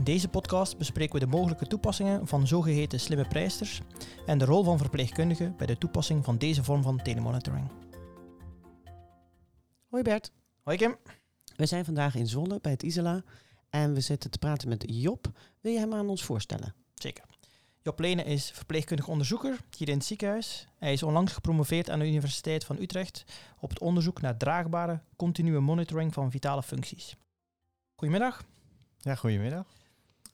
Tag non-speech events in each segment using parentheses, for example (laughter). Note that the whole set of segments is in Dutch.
In deze podcast bespreken we de mogelijke toepassingen van zogeheten slimme prijsters en de rol van verpleegkundigen bij de toepassing van deze vorm van telemonitoring. Hoi Bert, Hoi Kim. we zijn vandaag in Zwolle bij het Isela en we zitten te praten met Job. Wil je hem aan ons voorstellen? Zeker. Job Lene is verpleegkundig onderzoeker hier in het ziekenhuis. Hij is onlangs gepromoveerd aan de Universiteit van Utrecht op het onderzoek naar draagbare, continue monitoring van vitale functies. Goedemiddag. Ja, goedemiddag.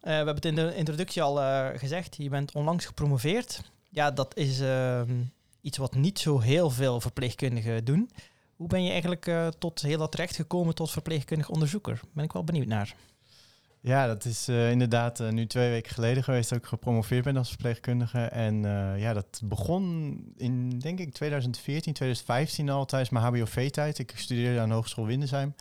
Eh, we hebben het in de introductie al eh, gezegd, je bent onlangs gepromoveerd. Ja, dat is ehm, iets wat niet zo heel veel verpleegkundigen doen. Hoe ben je eigenlijk eh, tot heel dat terecht gekomen tot verpleegkundig onderzoeker? Ben ik wel benieuwd naar. Ja, dat is eh, inderdaad eh, nu twee weken geleden geweest dat ik gepromoveerd ben als verpleegkundige. En eh, ja, dat begon in, denk ik, 2014, 2015 al tijdens mijn HBOV-tijd. Ik studeerde aan de Hogeschool Windesheim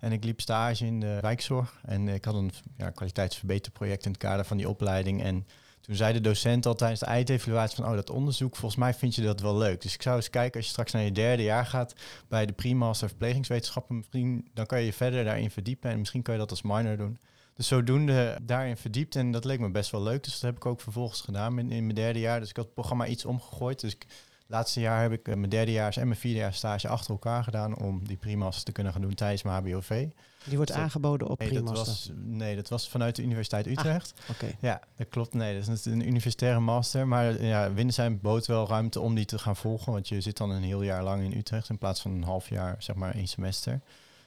en ik liep stage in de wijkzorg. En ik had een ja, kwaliteitsverbeterproject in het kader van die opleiding. En toen zei de docent al tijdens de eindevaluatie van, oh, dat onderzoek, volgens mij vind je dat wel leuk. Dus ik zou eens kijken, als je straks naar je derde jaar gaat bij de pre-master verplegingswetenschappen, misschien, dan kan je je verder daarin verdiepen en misschien kan je dat als minor doen. Dus zodoende daarin verdiept en dat leek me best wel leuk. Dus dat heb ik ook vervolgens gedaan in, in mijn derde jaar. Dus ik had het programma iets omgegooid. Dus ik, laatste jaar heb ik eh, mijn derdejaars en mijn vierdejaars stage achter elkaar gedaan om die primas te kunnen gaan doen tijdens mijn HBOV. Die wordt Zo- aangeboden op Nee dat, was, nee, dat was vanuit de Universiteit Utrecht. Oké. Ja, dat klopt. Nee, dat is een universitaire master. Maar ja, Windesheim bood wel ruimte om die te gaan volgen. Want je zit dan een heel jaar lang in Utrecht in plaats van een half jaar, zeg maar één semester.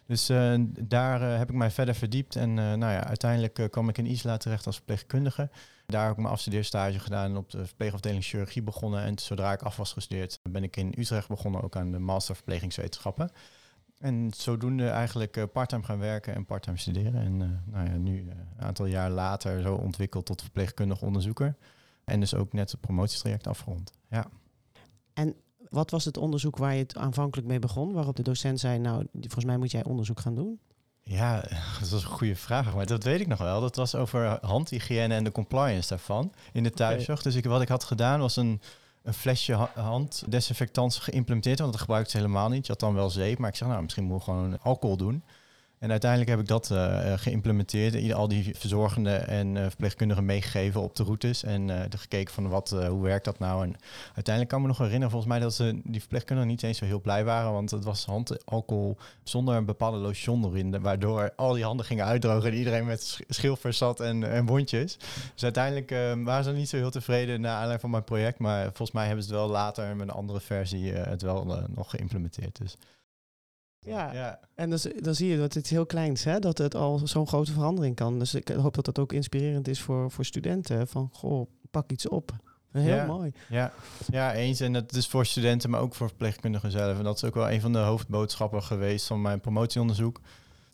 Dus eh, daar eh, heb ik mij verder verdiept. En eh, nou ja, uiteindelijk kwam ik in Isla terecht als verpleegkundige. Daar heb ik mijn afstudeerstage gedaan en op de verpleegafdeling chirurgie begonnen. En zodra ik af was gestudeerd, ben ik in Utrecht begonnen, ook aan de master verplegingswetenschappen. En zodoende eigenlijk parttime gaan werken en parttime studeren. En nou ja, nu een aantal jaar later zo ontwikkeld tot verpleegkundig onderzoeker. En dus ook net het promotietraject afgerond. Ja. En wat was het onderzoek waar je het aanvankelijk mee begon? Waarop de docent zei, nou, volgens mij moet jij onderzoek gaan doen. Ja, (laughs) dat was een goede vraag, maar dat weet ik nog wel. Dat was over handhygiëne en de compliance daarvan in de thuiszorg. Dus ik, wat ik had gedaan was een, een flesje ha- handdesinfectant geïmplementeerd, want dat gebruikte ze helemaal niet. Je had dan wel zeep, maar ik zeg nou, misschien moet ik gewoon alcohol doen. En uiteindelijk heb ik dat eh, geïmplementeerd. Ieder- Al die verzorgenden en eh, verpleegkundigen meegegeven op de routes. En gekeken van wat, hoe werkt dat nou. En uiteindelijk kan ik me nog herinneren, volgens mij, dat ze die verpleegkundigen niet eens zo heel blij waren. Want het was handalcohol zonder een bepaalde lotion erin. Waardoor al die handen gingen uitdrogen en iedereen met sch- schilfers zat en, en wondjes. Dus uiteindelijk waren ze niet zo heel tevreden naar aanleiding van mijn project. Maar volgens mij hebben ze het wel later met een andere versie het wel nog geïmplementeerd. Dus Ja, ja. en dan, z- dan zie je dat het heel klein is, hè? dat het al zo'n grote verandering kan. Dus ik hoop dat dat ook inspirerend is voor, voor studenten. Van, goh, pak iets op. Heel Ja. mooi. Ja, ja, eens. En dat is voor studenten, maar ook voor verpleegkundigen zelf. En dat is ook wel een van de hoofdboodschappen geweest van mijn promotieonderzoek.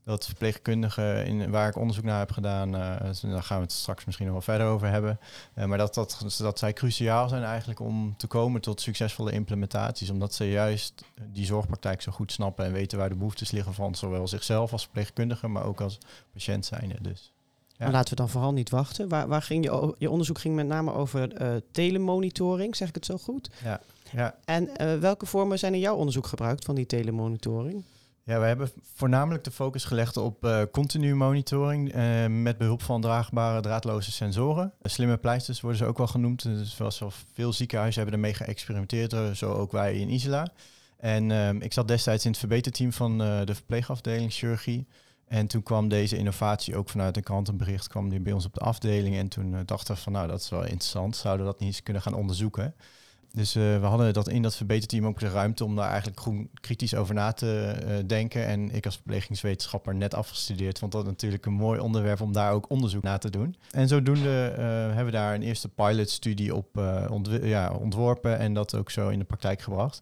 Dat verpleegkundigen, in, waar ik onderzoek naar heb gedaan, dus daar gaan we het straks misschien nog wel verder over hebben. Eh, maar dat, dat, dat zij cruciaal zijn eigenlijk om te komen tot succesvolle implementaties. Omdat ze juist die zorgpraktijk zo goed snappen en weten waar de behoeftes liggen van zowel zichzelf als verpleegkundige, maar ook als patiënt zijnde. Dus. Ja. Maar laten we dan vooral niet wachten. Waar, waar ging je, je onderzoek ging met name over eh, telemonitoring, zeg ik het zo goed? Ja, ja. En welke vormen zijn in jouw onderzoek gebruikt van die telemonitoring? Ja, we hebben voornamelijk de focus gelegd op eh continu monitoring eh, met behulp van draagbare draadloze sensoren. Eh, Slimme pleisters worden ze ook wel genoemd. Dus zoals veel ziekenhuizen hebben ermee geëxperimenteerd, zo ook wij in Isla. En ehm, ik zat destijds in het verbeterteam van de verpleegafdeling chirurgie. En toen kwam deze innovatie ook vanuit een krantenbericht, kwam die bij ons op de afdeling. En toen dachten we van nou, dat is wel interessant, zouden we dat niet eens kunnen gaan onderzoeken. Dus eh, we hadden dat in dat verbeterteam ook de ruimte om daar eigenlijk groen kritisch over na te eh, denken. En ik als verplegingswetenschapper net afgestudeerd, vond dat natuurlijk een mooi onderwerp om daar ook onderzoek naar te doen. En zodoende eh, hebben we daar een eerste pilotstudie op ontworpen en dat ook zo in de praktijk gebracht.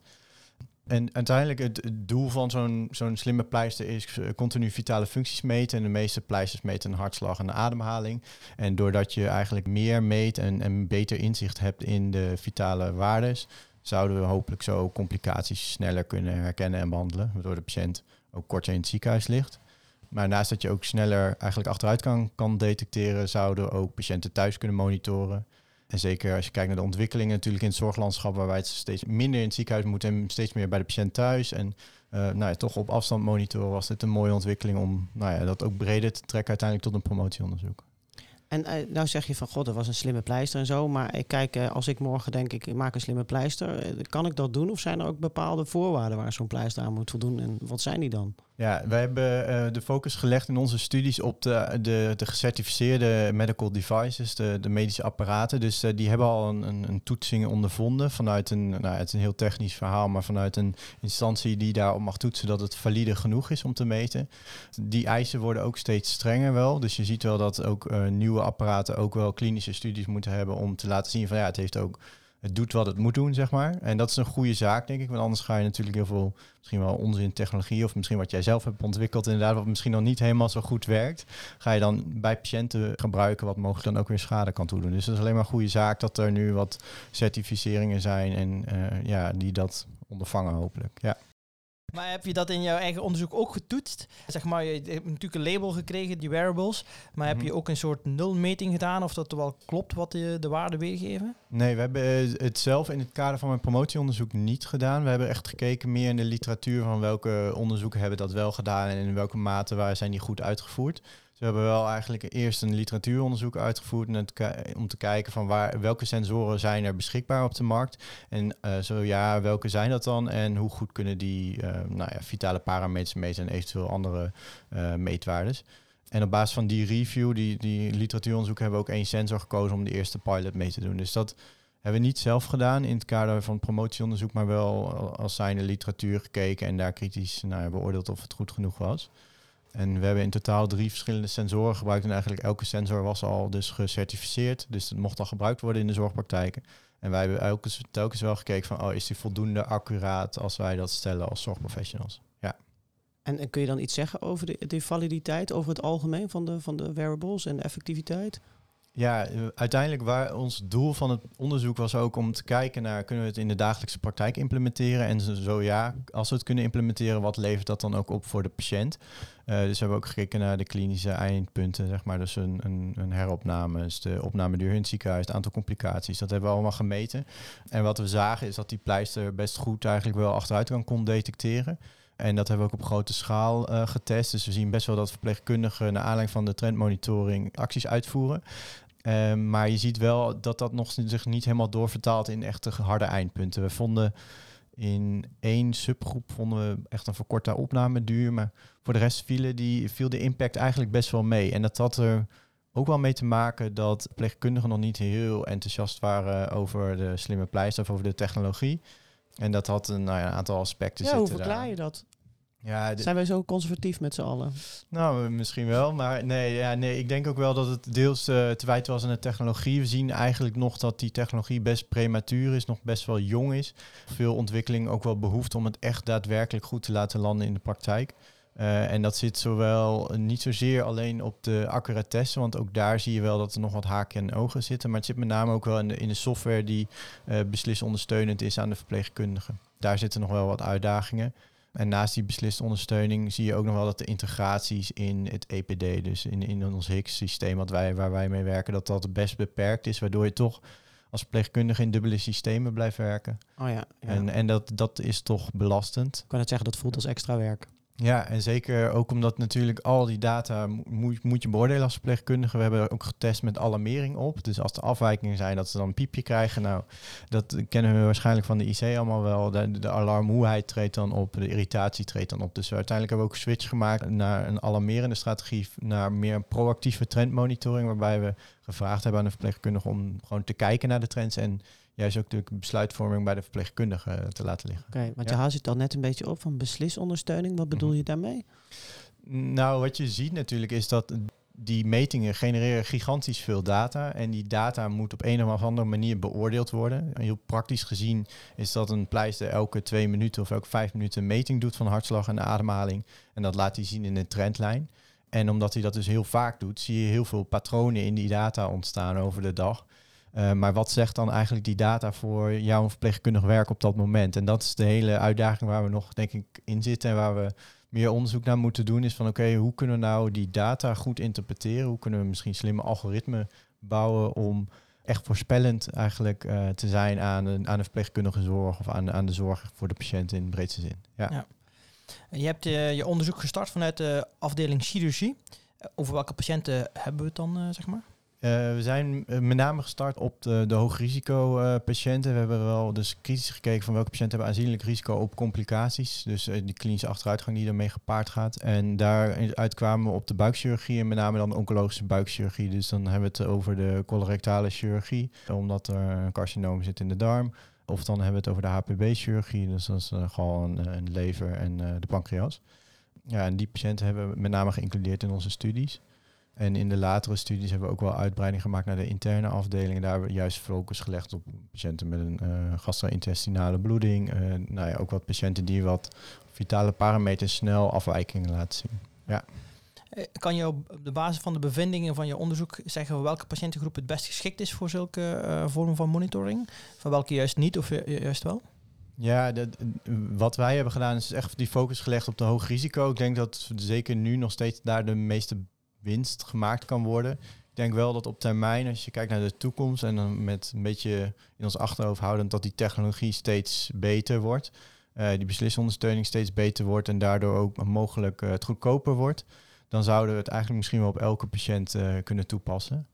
En uiteindelijk het, het doel van zo'n zo'n slimme pleister is eh, continu vitale functies meten. En de meeste pleisters meten een hartslag en een ademhaling. En doordat je eigenlijk meer meet en, en beter inzicht hebt in de vitale waardes, zouden we hopelijk zo complicaties sneller kunnen herkennen en behandelen. Waardoor de patiënt ook korter in het ziekenhuis ligt. Maar naast dat je ook sneller eigenlijk achteruit kan, kan detecteren, zouden we ook patiënten thuis kunnen monitoren. En zeker als je kijkt naar de ontwikkelingen natuurlijk in het zorglandschap, waarbij het steeds minder in het ziekenhuis moet en steeds meer bij de patiënt thuis. En eh, nou ja, toch op afstand monitoren was dit een mooie ontwikkeling om nou ja, dat ook breder te trekken uiteindelijk tot een promotieonderzoek. En eh, nou zeg je van, god, dat was een slimme pleister en zo. Maar ik kijk, eh, als ik morgen denk, ik, maak een slimme pleister. eh, kan ik dat doen? Of zijn er ook bepaalde voorwaarden waar zo'n pleister aan moet voldoen? En wat zijn die dan? Ja, wij hebben de focus gelegd in onze studies op de, de, de gecertificeerde medical devices, de, de medische apparaten. Dus die hebben al een, een, een toetsing ondervonden vanuit een, nou, het is een heel technisch verhaal, maar vanuit een instantie die daarop mag toetsen dat het valide genoeg is om te meten. Die eisen worden ook steeds strenger wel. Dus je ziet wel dat ook eh, apparaten ook wel klinische studies moeten hebben om te laten zien van ja, het heeft ook het doet wat het moet doen, zeg maar. En dat is een goede zaak, denk ik. Want anders ga je natuurlijk heel veel, misschien wel onzin technologie... of misschien wat jij zelf hebt ontwikkeld, inderdaad... wat misschien nog niet helemaal zo goed werkt... ga je dan bij patiënten gebruiken... wat mogelijk dan ook weer schade kan toedoen. Dus dat is alleen maar een goede zaak dat er nu wat certificeringen zijn... en eh, ja, die dat ondervangen hopelijk, ja. Maar heb je dat in jouw eigen onderzoek ook getoetst? Zeg maar, je hebt natuurlijk een label gekregen, die wearables. Maar heb Mhm. je ook een soort nulmeting gedaan of dat wel klopt wat de, de waarden weergeven? Nee, we hebben eh, het zelf in het kader van mijn promotieonderzoek niet gedaan. We hebben echt gekeken meer in de literatuur van welke onderzoeken hebben dat wel gedaan en in welke mate waar zijn die goed uitgevoerd. We hebben wel eigenlijk eerst een literatuuronderzoek uitgevoerd om te kijken van waar, welke sensoren zijn er beschikbaar op de markt. En eh, zo ja, welke zijn dat dan en hoe goed kunnen die eh, nou ja, vitale parameters meten en eventueel andere eh, meetwaardes. En op basis van die review, die, die literatuuronderzoek, hebben we ook één sensor gekozen om de eerste pilot mee te doen. Dus dat hebben we niet zelf gedaan in het kader van promotieonderzoek, maar wel als zijnde literatuur gekeken en daar kritisch naar beoordeeld of het goed genoeg was. En we hebben in totaal drie verschillende sensoren gebruikt. En eigenlijk elke sensor was al dus gecertificeerd. Dus het mocht al gebruikt worden in de zorgpraktijken. En wij hebben elke, telkens wel gekeken van, oh, is die voldoende accuraat als wij dat stellen als zorgprofessionals? Ja. En, en kun je dan iets zeggen over de, de validiteit, over het algemeen van de, van de wearables en de effectiviteit? Ja, eh, uiteindelijk waar ons doel van het onderzoek was ook om te kijken naar kunnen we het in de dagelijkse praktijk implementeren en zo, ja, als we het kunnen implementeren, wat levert dat dan ook op voor de patiënt? Eh, dus we hebben ook gekeken naar de klinische eindpunten, zeg maar, dus een, een, heropname, dus de opnameduur in het ziekenhuis, het aantal complicaties, dat hebben we allemaal gemeten. En wat we zagen is dat die pleister best goed eigenlijk wel achteruit kan kon detecteren. En dat hebben we ook op grote schaal eh, getest. Dus we zien best wel dat verpleegkundigen naar aanleiding van de trendmonitoring acties uitvoeren. Ehm, maar je ziet wel dat dat nog zich niet helemaal doorvertaalt in echte harde eindpunten. We vonden in één subgroep vonden we echt een verkorte opnameduur. Maar voor de rest vielen die, viel de impact eigenlijk best wel mee. En dat had er ook wel mee te maken dat verpleegkundigen nog niet heel enthousiast waren over de slimme pleister of over de technologie. En dat had een, nou ja, een aantal aspecten ja, hoe zitten verklaar daar. je dat? Ja, Zijn wij zo conservatief met z'n allen? nou, misschien wel. Maar nee, ja, nee, ik denk ook wel dat het deels eh, te wijten was aan de technologie. We zien eigenlijk nog dat die technologie best prematuur is, nog best wel jong is. Veel ontwikkeling ook wel behoeft om het echt daadwerkelijk goed te laten landen in de praktijk. Eh, en dat zit zowel niet zozeer alleen op de accuratesse, want ook daar zie je wel dat er nog wat haken en ogen zitten. Maar het zit met name ook wel in de, in de software die eh beslisondersteunend is aan de verpleegkundigen. Daar zitten nog wel wat uitdagingen. En naast die besliste ondersteuning zie je ook nog wel dat de integraties in het EPD, dus in, in ons HICS-systeem wat wij, waar wij mee werken, dat dat best beperkt is, waardoor je toch als verpleegkundige in dubbele systemen blijft werken. Oh ja, ja. En, en dat, dat is toch belastend. ik kan het zeggen, dat voelt als extra werk. Ja, en zeker ook omdat natuurlijk al die data mo- moet, moet je beoordelen als verpleegkundige. We hebben ook getest met alarmering op. Dus als er afwijkingen zijn, dat ze dan een piepje krijgen. Nou, dat kennen we waarschijnlijk van de IC allemaal wel. De, de alarmmoeheid treedt dan op, de irritatie treedt dan op. Dus uiteindelijk hebben we ook een switch gemaakt naar een alarmerende strategie, naar meer proactieve trendmonitoring, waarbij we gevraagd hebben aan de verpleegkundige om gewoon te kijken naar de trends en juist ook de besluitvorming bij de verpleegkundige te laten liggen. Oké, want Ja. je haalt het al net een beetje op van beslisondersteuning. Wat bedoel Mhm. je daarmee? Nou, wat je ziet natuurlijk is dat die metingen genereren gigantisch veel data. En die data moet op een of andere manier beoordeeld worden. En Heel praktisch gezien is dat een pleister elke twee minuten of elke vijf minuten een meting doet van hartslag en ademhaling. En dat laat hij zien in een trendlijn. En omdat hij dat dus heel vaak doet, zie je heel veel patronen in die data ontstaan over de dag. Eh, maar wat zegt dan eigenlijk die data voor jouw verpleegkundig werk op dat moment? En dat is de hele uitdaging waar we nog, denk ik, in zitten en waar we meer onderzoek naar moeten doen. Is van oké, hoe kunnen we nou die data goed interpreteren? Hoe kunnen we misschien slimme algoritmen bouwen om echt voorspellend eigenlijk eh, te zijn aan de, aan de verpleegkundige zorg of aan, aan de zorg voor de patiënt in de breedste zin. Ja. Ja. Je hebt eh, je onderzoek gestart vanuit de afdeling chirurgie. Over welke patiënten hebben we het dan, zeg maar? Uh, we zijn uh, met name gestart op de, de hoogrisico uh, patiënten. We hebben wel dus kritisch gekeken van welke patiënten hebben aanzienlijk risico op complicaties. Dus die klinische achteruitgang die daarmee gepaard gaat. En daaruit kwamen we op de buikchirurgie en met name dan de oncologische buikchirurgie. Dus dan hebben we het over de colorectale chirurgie, omdat er een carcinoom zit in de darm. Of dan hebben we het over de HPB-chirurgie, dus dat is gewoon een lever en de pancreas. Ja, en die patiënten hebben we met name geïncludeerd in onze studies. En in de latere studies hebben we ook wel uitbreiding gemaakt naar de interne afdelingen. Daar hebben we juist focus gelegd op patiënten met een uh, gastro-intestinale bloeding. Uh, nou ja, ook wat patiënten die wat vitale parameters snel afwijkingen laten zien. Ja. Eh, kan je op de basis van de bevindingen van je onderzoek zeggen welke patiëntengroep het best geschikt is voor zulke uh, vormen van monitoring? Van welke juist niet of juist wel? Ja, wat wij hebben gedaan is echt die focus gelegd op de hoog risico. Ik denk dat zeker nu nog steeds daar de meeste winst gemaakt kan worden. Ik denk wel dat op termijn, als je kijkt naar de toekomst en dan met een beetje in ons achterhoofd houden dat die technologie steeds beter wordt. Uh, die beslisondersteuning steeds beter wordt en daardoor ook mogelijk uh, het goedkoper wordt. Dan zouden we het eigenlijk misschien wel op elke patiënt uh, kunnen toepassen.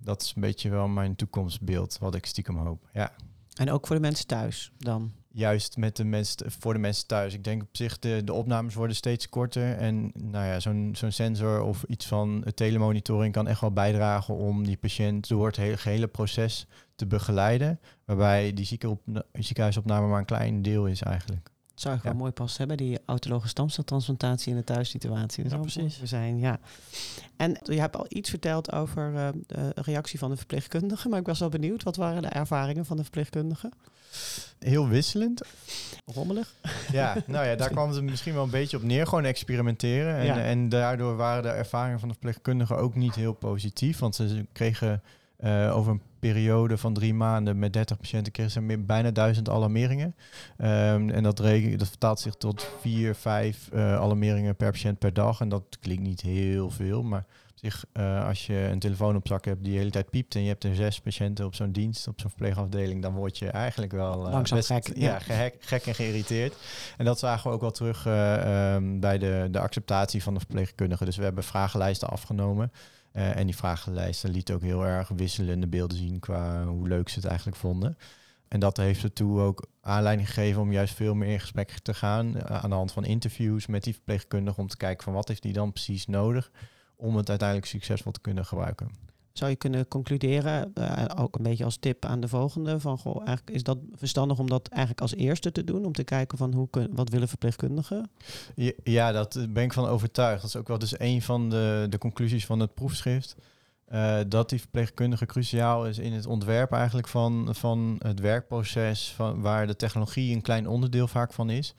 Dat is een beetje wel mijn toekomstbeeld, wat ik stiekem hoop. Ja. En ook voor de mensen thuis dan? Juist met de mensen, voor de mensen thuis. Ik denk op zich de, de opnames worden steeds korter. En nou ja, zo'n zo'n sensor of iets van telemonitoring kan echt wel bijdragen om die patiënt door het hele, gehele proces te begeleiden. Waarbij die ziekenhuisopname maar een klein deel is eigenlijk. Zou ik wel mooi passen hebben, die autologe stamceltransplantatie in de thuissituatie. Dat ja, precies. We zijn, ja. En je hebt al iets verteld over uh, de reactie van de verpleegkundige, maar ik was wel benieuwd, wat waren de ervaringen van de verpleegkundige? Heel wisselend. Rommelig. Ja, nou ja, daar kwam het misschien wel een beetje op neer. Gewoon experimenteren. En, en daardoor waren de ervaringen van de verpleegkundigen ook niet heel positief. Want ze kregen uh, over een periode van drie maanden met 30 patiënten kregen ze bijna duizend alarmeringen. Um, en dat, reken, dat vertaalt zich tot vier, vijf uh, alarmeringen per patiënt per dag. En dat klinkt niet heel veel, maar op zich, uh, als je een telefoon op zak hebt die de hele tijd piept en je hebt er zes patiënten op zo'n dienst, op zo'n verpleegafdeling, dan word je eigenlijk wel uh, Langzaam best, gek, ja, gek, gek en geïrriteerd. En dat zagen we ook wel terug um, bij de, de acceptatie van de verpleegkundigen. Dus we hebben vragenlijsten afgenomen. Uh, en die vragenlijsten liet ook heel erg wisselende beelden zien qua hoe leuk ze het eigenlijk vonden. En dat heeft ertoe ook aanleiding gegeven om juist veel meer in gesprek te gaan. Uh, aan de hand van interviews met die verpleegkundige om te kijken van wat heeft die dan precies nodig om het uiteindelijk succesvol te kunnen gebruiken zou je kunnen concluderen, uh, ook een beetje als tip aan de volgende, van goh, eigenlijk is dat verstandig om dat eigenlijk als eerste te doen, om te kijken van hoe kun, wat willen verpleegkundigen? Ja, ja, dat ben ik van overtuigd. Dat is ook wel dus een van de, de conclusies van het proefschrift. Uh, dat die verpleegkundige cruciaal is in het ontwerp eigenlijk van, van het werkproces, van, waar de technologie een klein onderdeel vaak van is.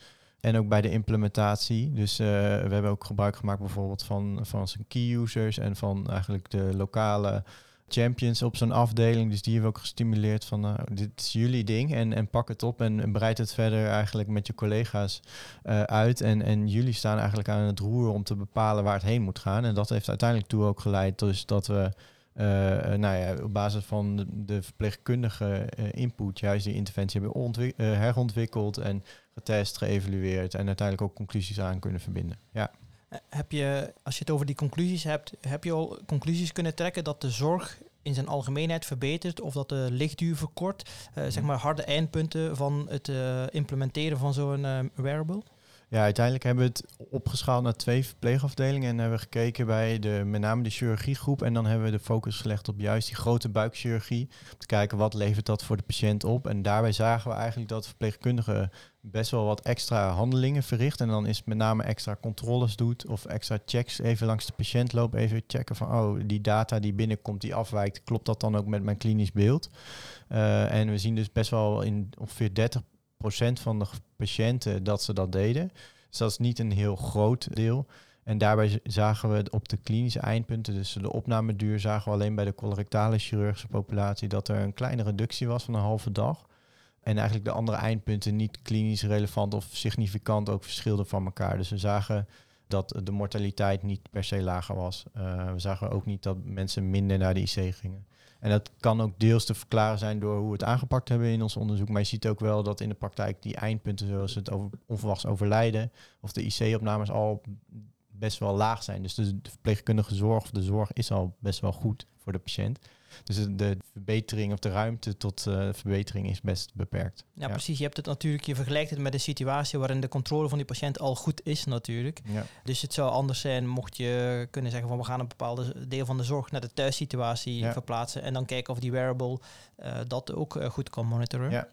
En ook bij de implementatie. Dus uh, we hebben ook gebruik gemaakt bijvoorbeeld van, van zijn key users en van eigenlijk de lokale champions op zo'n afdeling. Dus die hebben we ook gestimuleerd van uh, dit is jullie ding en, en pak het op en, bereid het verder eigenlijk met je collega's uh, uit. En, en jullie staan eigenlijk aan het roer om te bepalen waar het heen moet gaan. En dat heeft uiteindelijk toe ook geleid dus dat we nou ja, op basis van de, verpleegkundige uh, input juist die interventie hebben herontwikkeld en getest, geëvalueerd en uiteindelijk ook conclusies aan kunnen verbinden. Ja. Heb je, als je het over die conclusies hebt, heb je al conclusies kunnen trekken dat de zorg in zijn algemeenheid verbetert of dat de lichtduur verkort? zeg mhm. maar harde eindpunten van het implementeren van zo'n wearable? Ja, uiteindelijk hebben we het opgeschaald naar twee verpleegafdelingen en hebben we gekeken bij de, met name de chirurgiegroep. En dan hebben we de focus gelegd op juist die grote buikchirurgie. Om te kijken wat levert dat voor de patiënt op. En daarbij zagen we eigenlijk dat verpleegkundigen best wel wat extra handelingen verricht. En dan is met name extra controles doet of extra checks even langs de patiënt loopt. Even checken van, oh, die data die binnenkomt, die afwijkt, klopt dat dan ook met mijn klinisch beeld? Uh, en we zien dus best wel in ongeveer 30 van de patiënten dat ze dat deden. Dus dat is niet een heel groot deel. En daarbij zagen we op de klinische eindpunten, dus de opnameduur, zagen we alleen bij de colorectale chirurgische populatie dat er een kleine reductie was van een halve dag. En eigenlijk de andere eindpunten niet klinisch relevant of significant ook verschilden van elkaar. Dus we zagen dat de mortaliteit niet per se lager was. Uh, we zagen ook niet dat mensen minder naar de IC gingen. En dat kan ook deels te verklaren zijn door hoe we het aangepakt hebben in ons onderzoek. Maar je ziet ook wel dat in de praktijk die eindpunten, zoals het over, onverwachts overlijden of de IC-opnames, al best wel laag zijn. Dus de, verpleegkundige zorg of de zorg is al best wel goed voor de patiënt. Dus de verbetering of de ruimte tot uh, verbetering is best beperkt. Ja, precies. Je hebt het natuurlijk, je vergelijkt het met een situatie waarin de controle van die patiënt al goed is natuurlijk. Ja. Dus het zou anders zijn mocht je kunnen zeggen van we gaan een bepaalde deel van de zorg naar de thuissituatie verplaatsen en dan kijken of die wearable uh, dat ook uh, goed kan monitoren. Ja.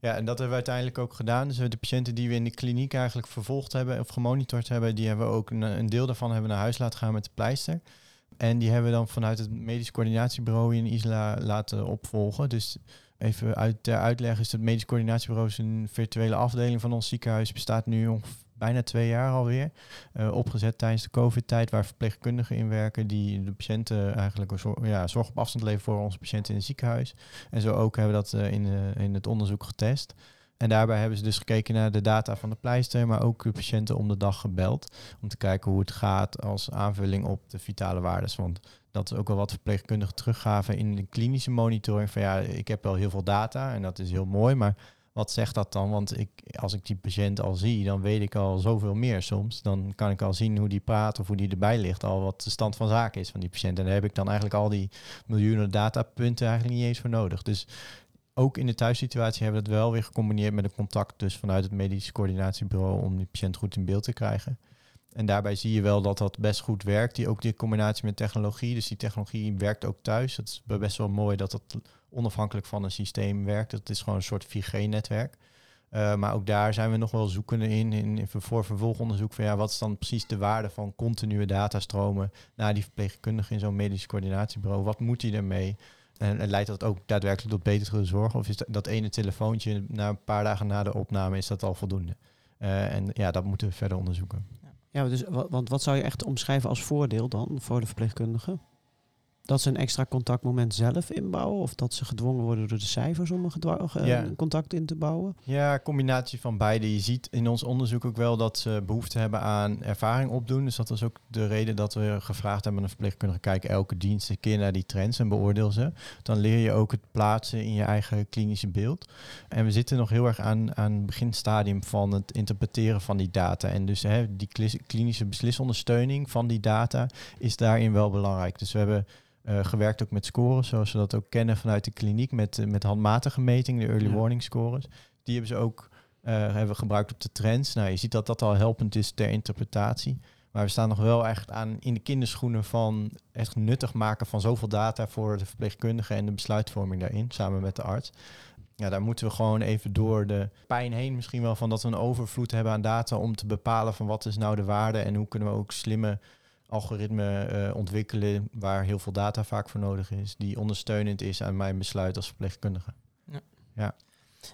Ja, en dat hebben we uiteindelijk ook gedaan. Dus de patiënten die we in de kliniek eigenlijk vervolgd hebben of gemonitord hebben, die hebben we ook een, een deel daarvan hebben naar huis laten gaan met de pleister. En die hebben we dan vanuit het medisch coördinatiebureau in Isla laten opvolgen. Dus even uit ter uitleg is het medisch coördinatiebureau is een virtuele afdeling van ons ziekenhuis. Bestaat nu bijna twee jaar alweer. Uh, opgezet tijdens de COVID-tijd, waar verpleegkundigen in werken die de patiënten eigenlijk ja, zorg op afstand leveren voor onze patiënten in het ziekenhuis. En zo ook hebben we dat uh, in, uh, in het onderzoek getest. En daarbij hebben ze dus gekeken naar de data van de pleister, maar ook de patiënten om de dag gebeld. Om te kijken hoe het gaat als aanvulling op de vitale waardes. Want dat is ook wel wat verpleegkundigen teruggaven in de klinische monitoring. Van ja, ik heb wel heel veel data en dat is heel mooi, maar wat zegt dat dan? Want ik, als ik die patiënt al zie, dan weet ik al zoveel meer soms. Dan kan ik al zien hoe die praat of hoe die erbij ligt. Al wat de stand van zaken is van die patiënt. En daar heb ik dan eigenlijk al die miljoenen datapunten eigenlijk niet eens voor nodig. Dus ook in de thuissituatie hebben we dat wel weer gecombineerd met een contact dus vanuit het medisch coördinatiebureau om die patiënt goed in beeld te krijgen. En daarbij zie je wel dat dat best goed werkt. Die, ook die combinatie met technologie. Dus die technologie werkt ook thuis. Het is best wel mooi dat dat onafhankelijk van een systeem werkt. Het is gewoon een soort 4G-netwerk. Uh, maar ook daar zijn we nog wel zoekende in, in, in, voor vervolgonderzoek van ja, wat is dan precies de waarde van continue datastromen naar die verpleegkundige in zo'n medisch coördinatiebureau? Wat moet hij ermee? En, leidt dat ook daadwerkelijk tot betere zorg? Of is dat, ene telefoontje na een paar dagen na de opname, is dat al voldoende? Uh, en ja, dat moeten we verder onderzoeken. Ja, dus, want wat zou je echt omschrijven als voordeel dan voor de verpleegkundige? Dat ze een extra contactmoment zelf inbouwen? Of dat ze gedwongen worden door de cijfers om een ja. contact in te bouwen? Ja, combinatie van beide. Je ziet in ons onderzoek ook wel dat ze behoefte hebben aan ervaring opdoen. Dus dat is ook de reden dat we gevraagd hebben aan een verpleegkundige... kijken elke dienst een keer naar die trends en beoordeel ze. Dan leer je ook het plaatsen in je eigen klinische beeld. En we zitten nog heel erg aan, aan het beginstadium van het interpreteren van die data. En dus hè, die klinische beslisondersteuning van die data is daarin wel belangrijk. Dus we hebben uh, gewerkt ook met scores, zoals we dat ook kennen vanuit de kliniek, met, uh, met handmatige meting, de early warning scores. Die hebben ze ook uh, hebben gebruikt op de trends. Nou, je ziet dat dat al helpend is ter interpretatie. Maar we staan nog wel echt aan in de kinderschoenen van echt nuttig maken van zoveel data voor de verpleegkundige en de besluitvorming daarin, samen met de arts. Ja, daar moeten we gewoon even door de pijn heen misschien wel van dat we een overvloed hebben aan data om te bepalen van wat is nou de waarde en hoe kunnen we ook slimme algoritme uh, ontwikkelen waar heel veel data vaak voor nodig is, die ondersteunend is aan mijn besluit als verpleegkundige. Ja. ja.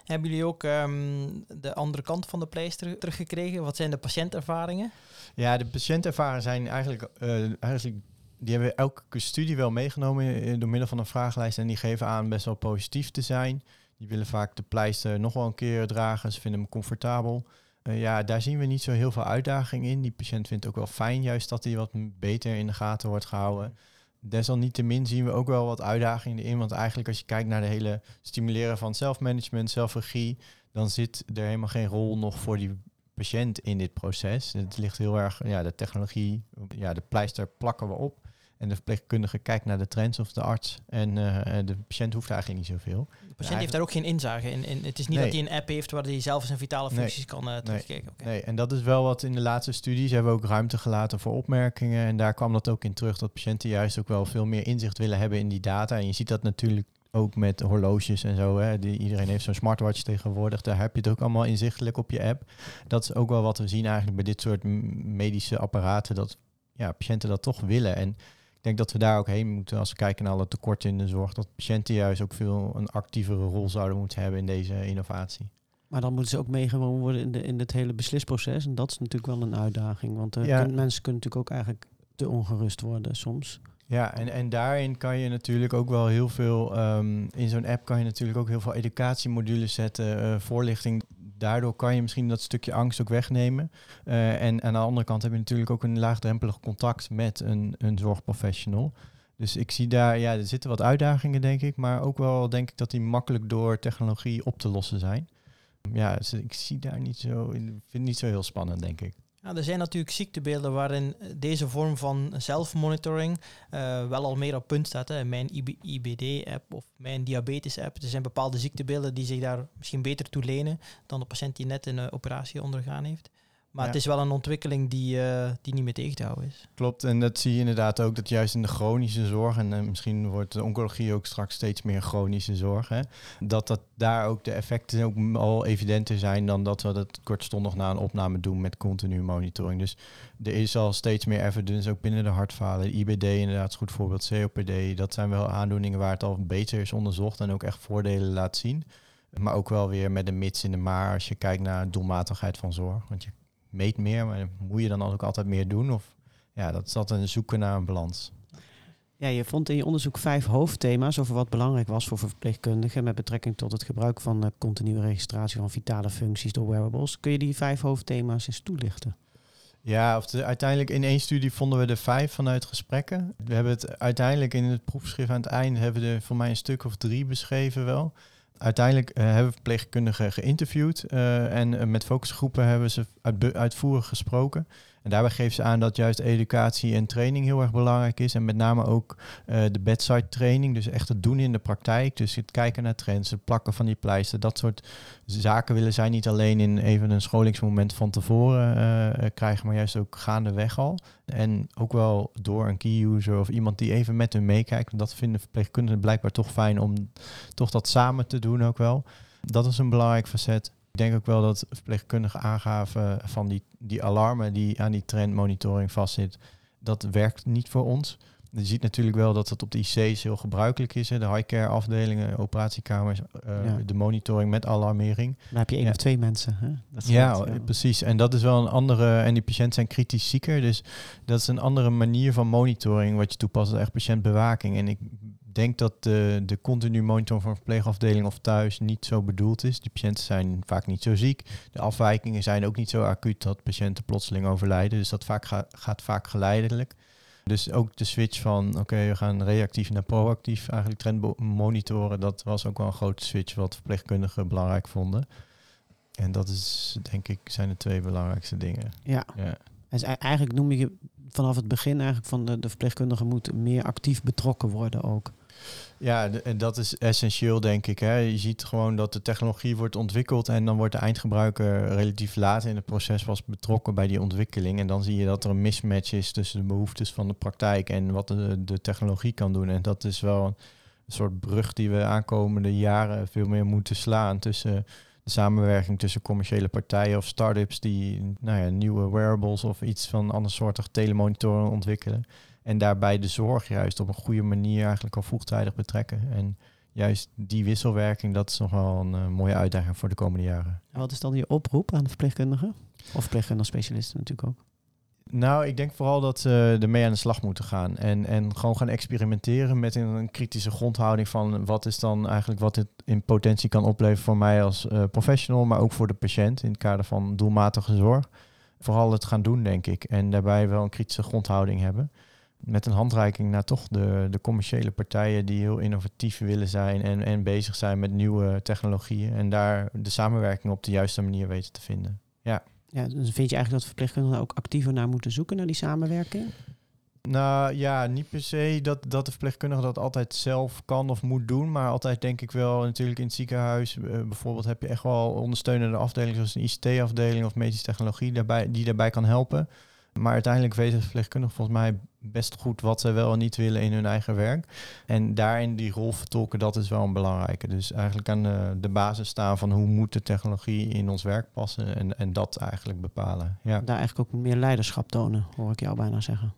Hebben jullie ook ehm, de andere kant van de pleister teruggekregen? Wat zijn de patiëntervaringen? Ja, de patiëntervaringen zijn eigenlijk, uh, eigenlijk die hebben elke studie wel meegenomen eh, door middel van een vragenlijst en die geven aan best wel positief te zijn. Die willen vaak de pleister nog wel een keer dragen, ze vinden hem comfortabel. Uh, ja, daar zien we niet zo heel veel uitdaging in. Die patiënt vindt ook wel fijn juist dat hij wat beter in de gaten wordt gehouden. Desalniettemin zien we ook wel wat uitdagingen in. Want eigenlijk als je kijkt naar de hele stimuleren van zelfmanagement, zelfregie, dan zit er helemaal geen rol nog voor die patiënt in dit proces. Het ligt heel erg, ja, de technologie, ja, de pleister plakken we op. En de verpleegkundige kijkt naar de trends of de arts. En uh, de patiënt hoeft eigenlijk niet zoveel. De patiënt heeft daar ook geen inzage in. in het is niet dat hij een app heeft waar hij zelf zijn vitale functies kan uh, terugkijken. Nee. nee, en dat is wel wat in de laatste studies hebben we ook ruimte gelaten voor opmerkingen. En daar kwam dat ook in terug dat patiënten juist ook wel veel meer inzicht willen hebben in die data. En je ziet dat natuurlijk ook met horloges en zo. Hè. Die, iedereen heeft zo'n smartwatch tegenwoordig. Daar heb je het ook allemaal inzichtelijk op je app. Dat is ook wel wat we zien eigenlijk bij dit soort medische apparaten. Dat ja, patiënten dat toch willen. En ik denk dat we daar ook heen moeten als we kijken naar alle tekorten in de zorg. Dat patiënten juist ook veel een actievere rol zouden moeten hebben in deze innovatie. Maar dan moeten ze ook meegenomen worden in, de, in het hele beslisproces. En dat is natuurlijk wel een uitdaging. Want uh, mensen kunnen natuurlijk ook eigenlijk te ongerust worden soms. Ja, en, en daarin kan je natuurlijk ook wel heel veel, um, in zo'n app kan je natuurlijk ook heel veel educatiemodules zetten, uh, voorlichting daardoor kan je misschien dat stukje angst ook wegnemen. Uh, en aan de andere kant heb je natuurlijk ook een laagdrempelig contact met een, een zorgprofessional. Dus ik zie daar, ja, er zitten wat uitdagingen, denk ik. Maar ook wel denk ik dat die makkelijk door technologie op te lossen zijn. Ja, dus ik zie daar niet zo, ik vind het niet zo heel spannend, denk ik. Ja, er zijn natuurlijk ziektebeelden waarin deze vorm van zelfmonitoring uh, wel al meer op punt staat. Hè. Mijn IBD-app of mijn diabetes-app. Er zijn bepaalde ziektebeelden die zich daar misschien beter toe lenen dan de patiënt die net een operatie ondergaan heeft. Maar het is wel een ontwikkeling die, uh, die niet meer tegen te houden is. Klopt, en dat zie je inderdaad ook, dat juist in de chronische zorg, en uh, misschien wordt de oncologie ook straks steeds meer chronische zorg, hè, dat, dat daar ook de effecten ook al evidenter zijn dan dat we dat kortstondig na een opname doen met continu monitoring. Dus er is al steeds meer evidence, ook binnen de hartfalen. IBD inderdaad is een goed voorbeeld, COPD, dat zijn wel aandoeningen waar het al beter is onderzocht en ook echt voordelen laat zien. Maar ook wel weer met een mits in de maar als je kijkt naar doelmatigheid van zorg. Want je meet meer, maar moet je dan ook altijd meer doen? Of ja, dat is altijd een zoeken naar een balans. Ja, je vond in je onderzoek vijf hoofdthema's over wat belangrijk was voor verpleegkundigen met betrekking tot het gebruik van de continue registratie van vitale functies door wearables. Kun je die vijf hoofdthema's eens toelichten? Ja, of uiteindelijk in één studie vonden we er vijf vanuit gesprekken. We hebben het uiteindelijk in het proefschrift aan het einde hebben we er voor mij een stuk of drie beschreven wel uiteindelijk uh, hebben we verpleegkundigen geïnterviewd uh, en uh, met focusgroepen hebben ze uit, uitvoerig gesproken. En daarbij geven ze aan dat juist educatie en training heel erg belangrijk is. En met name ook uh, de bedside training. Dus echt het doen in de praktijk. Dus het kijken naar trends, het plakken van die pleister. Dat soort zaken willen zij niet alleen in even een scholingsmoment van tevoren uh, krijgen, maar juist ook gaandeweg al. En ook wel door een key user of iemand die even met hun meekijkt. Dat vinden verpleegkundigen blijkbaar toch fijn om toch dat samen te doen ook wel. Dat is een belangrijk facet. Ik denk ook wel dat verpleegkundigen aangaven van die, die alarmen die aan die trendmonitoring vastzit, dat werkt niet voor ons. Je ziet natuurlijk wel dat het op de IC's heel gebruikelijk is. Hè. De high-care afdelingen, operatiekamers, uh, de monitoring met alarmering. Dan heb je één ja. of twee mensen. Hè? Dat ja, precies. En dat is wel een andere... En die patiënten zijn kritisch zieker. Dus dat is een andere manier van monitoring wat je toepast. Echt patiëntbewaking. En ik denk dat de, de continu monitoring van een verpleegafdeling of thuis niet zo bedoeld is. Die patiënten zijn vaak niet zo ziek. De afwijkingen zijn ook niet zo acuut dat patiënten plotseling overlijden. Dus dat vaak ga, gaat vaak geleidelijk. Dus ook de switch van oké, we gaan reactief naar proactief eigenlijk trend monitoren. Dat was ook wel een grote switch wat verpleegkundigen belangrijk vonden. En dat is denk ik zijn de twee belangrijkste dingen. Ja. ja. Dus eigenlijk noem je vanaf het begin eigenlijk van de, de verpleegkundige moet meer actief betrokken worden ook. Ja, en dat is essentieel, denk ik. Hè. Je ziet gewoon dat de technologie wordt ontwikkeld en dan wordt de eindgebruiker relatief laat in het proces was betrokken bij die ontwikkeling. En dan zie je dat er een mismatch is tussen de behoeftes van de praktijk en wat de, technologie kan doen. En dat is wel een, soort brug die we aankomende jaren veel meer moeten slaan tussen de samenwerking tussen commerciële partijen of start-ups die nou ja, nieuwe wearables of iets van ander soortig telemonitoren ontwikkelen. En daarbij de zorg juist op een goede manier eigenlijk al vroegtijdig betrekken. En juist die wisselwerking, dat is nog wel een uh, mooie uitdaging voor de komende jaren. En wat is dan je oproep aan de verpleegkundigen? Of verpleegkundige specialisten natuurlijk ook? Nou, ik denk vooral dat ze ermee aan de slag moeten gaan. En, en gewoon gaan experimenteren met een, kritische grondhouding van wat is dan eigenlijk wat het in potentie kan opleveren voor mij als uh, professional, maar ook voor de patiënt in het kader van doelmatige zorg. Vooral het gaan doen, denk ik. En daarbij wel een kritische grondhouding hebben met een handreiking naar toch de, de commerciële partijen die heel innovatief willen zijn en, en bezig zijn met nieuwe technologieën. En daar de samenwerking op de juiste manier weten te vinden. Ja. Ja, dus vind je eigenlijk dat verpleegkundigen ook actiever naar moeten zoeken, naar die samenwerking? Nou ja, niet per se dat, dat de verpleegkundige dat altijd zelf kan of moet doen. Maar altijd denk ik wel, natuurlijk in het ziekenhuis uh, bijvoorbeeld heb je echt wel ondersteunende afdelingen zoals een ICT-afdeling of medische technologie daarbij, die daarbij kan helpen. Maar uiteindelijk weten verpleegkundigen volgens mij best goed wat ze wel en niet willen in hun eigen werk. En daarin die rol vertolken, dat is wel een belangrijke. Dus eigenlijk aan de, de basis staan van hoe moet de technologie in ons werk passen en, en dat eigenlijk bepalen. Ja. Daar eigenlijk ook meer leiderschap tonen, hoor ik jou bijna zeggen.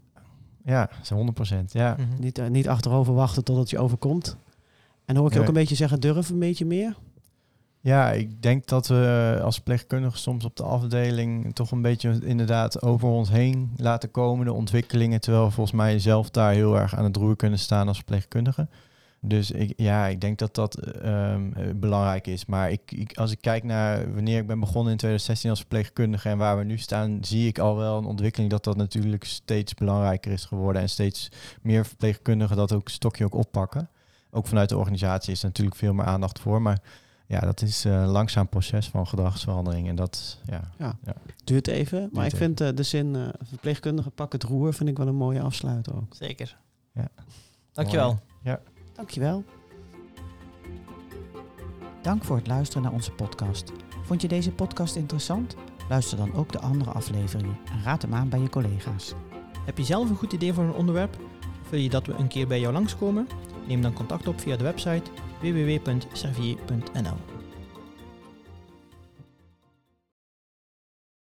Ja, 100 procent. Ja. Mm niet, uh, niet achterover wachten totdat je overkomt. En hoor ik je ook een beetje zeggen, durf een beetje meer? Ja, ik denk dat we als verpleegkundigen soms op de afdeling toch een beetje inderdaad over ons heen laten komen, de ontwikkelingen, terwijl we volgens mij zelf daar heel erg aan het roer kunnen staan als verpleegkundige. Dus ik, ja, ik denk dat dat um, belangrijk is. Maar ik, ik, als ik kijk naar wanneer ik ben begonnen in 2016 als verpleegkundige en waar we nu staan, zie ik al wel een ontwikkeling dat dat natuurlijk steeds belangrijker is geworden en steeds meer verpleegkundigen dat ook stokje ook oppakken. Ook vanuit de organisatie is er natuurlijk veel meer aandacht voor. Maar ja, dat is een langzaam proces van gedragsverandering. En dat ja, ja. ja. duurt even. maar ik vind de zin uh, verpleegkundige pak het roer vind ik wel een mooie afsluiter ook. Zeker. Ja. Dankjewel. Ja. Dankjewel. Dank voor het luisteren naar onze podcast. Vond je deze podcast interessant? Luister dan ook de andere afleveringen en raad hem aan bij je collega's. Heb je zelf een goed idee voor een onderwerp? Wil je dat we een keer bij jou langskomen? Neem dan contact op via de website www.servier.nl.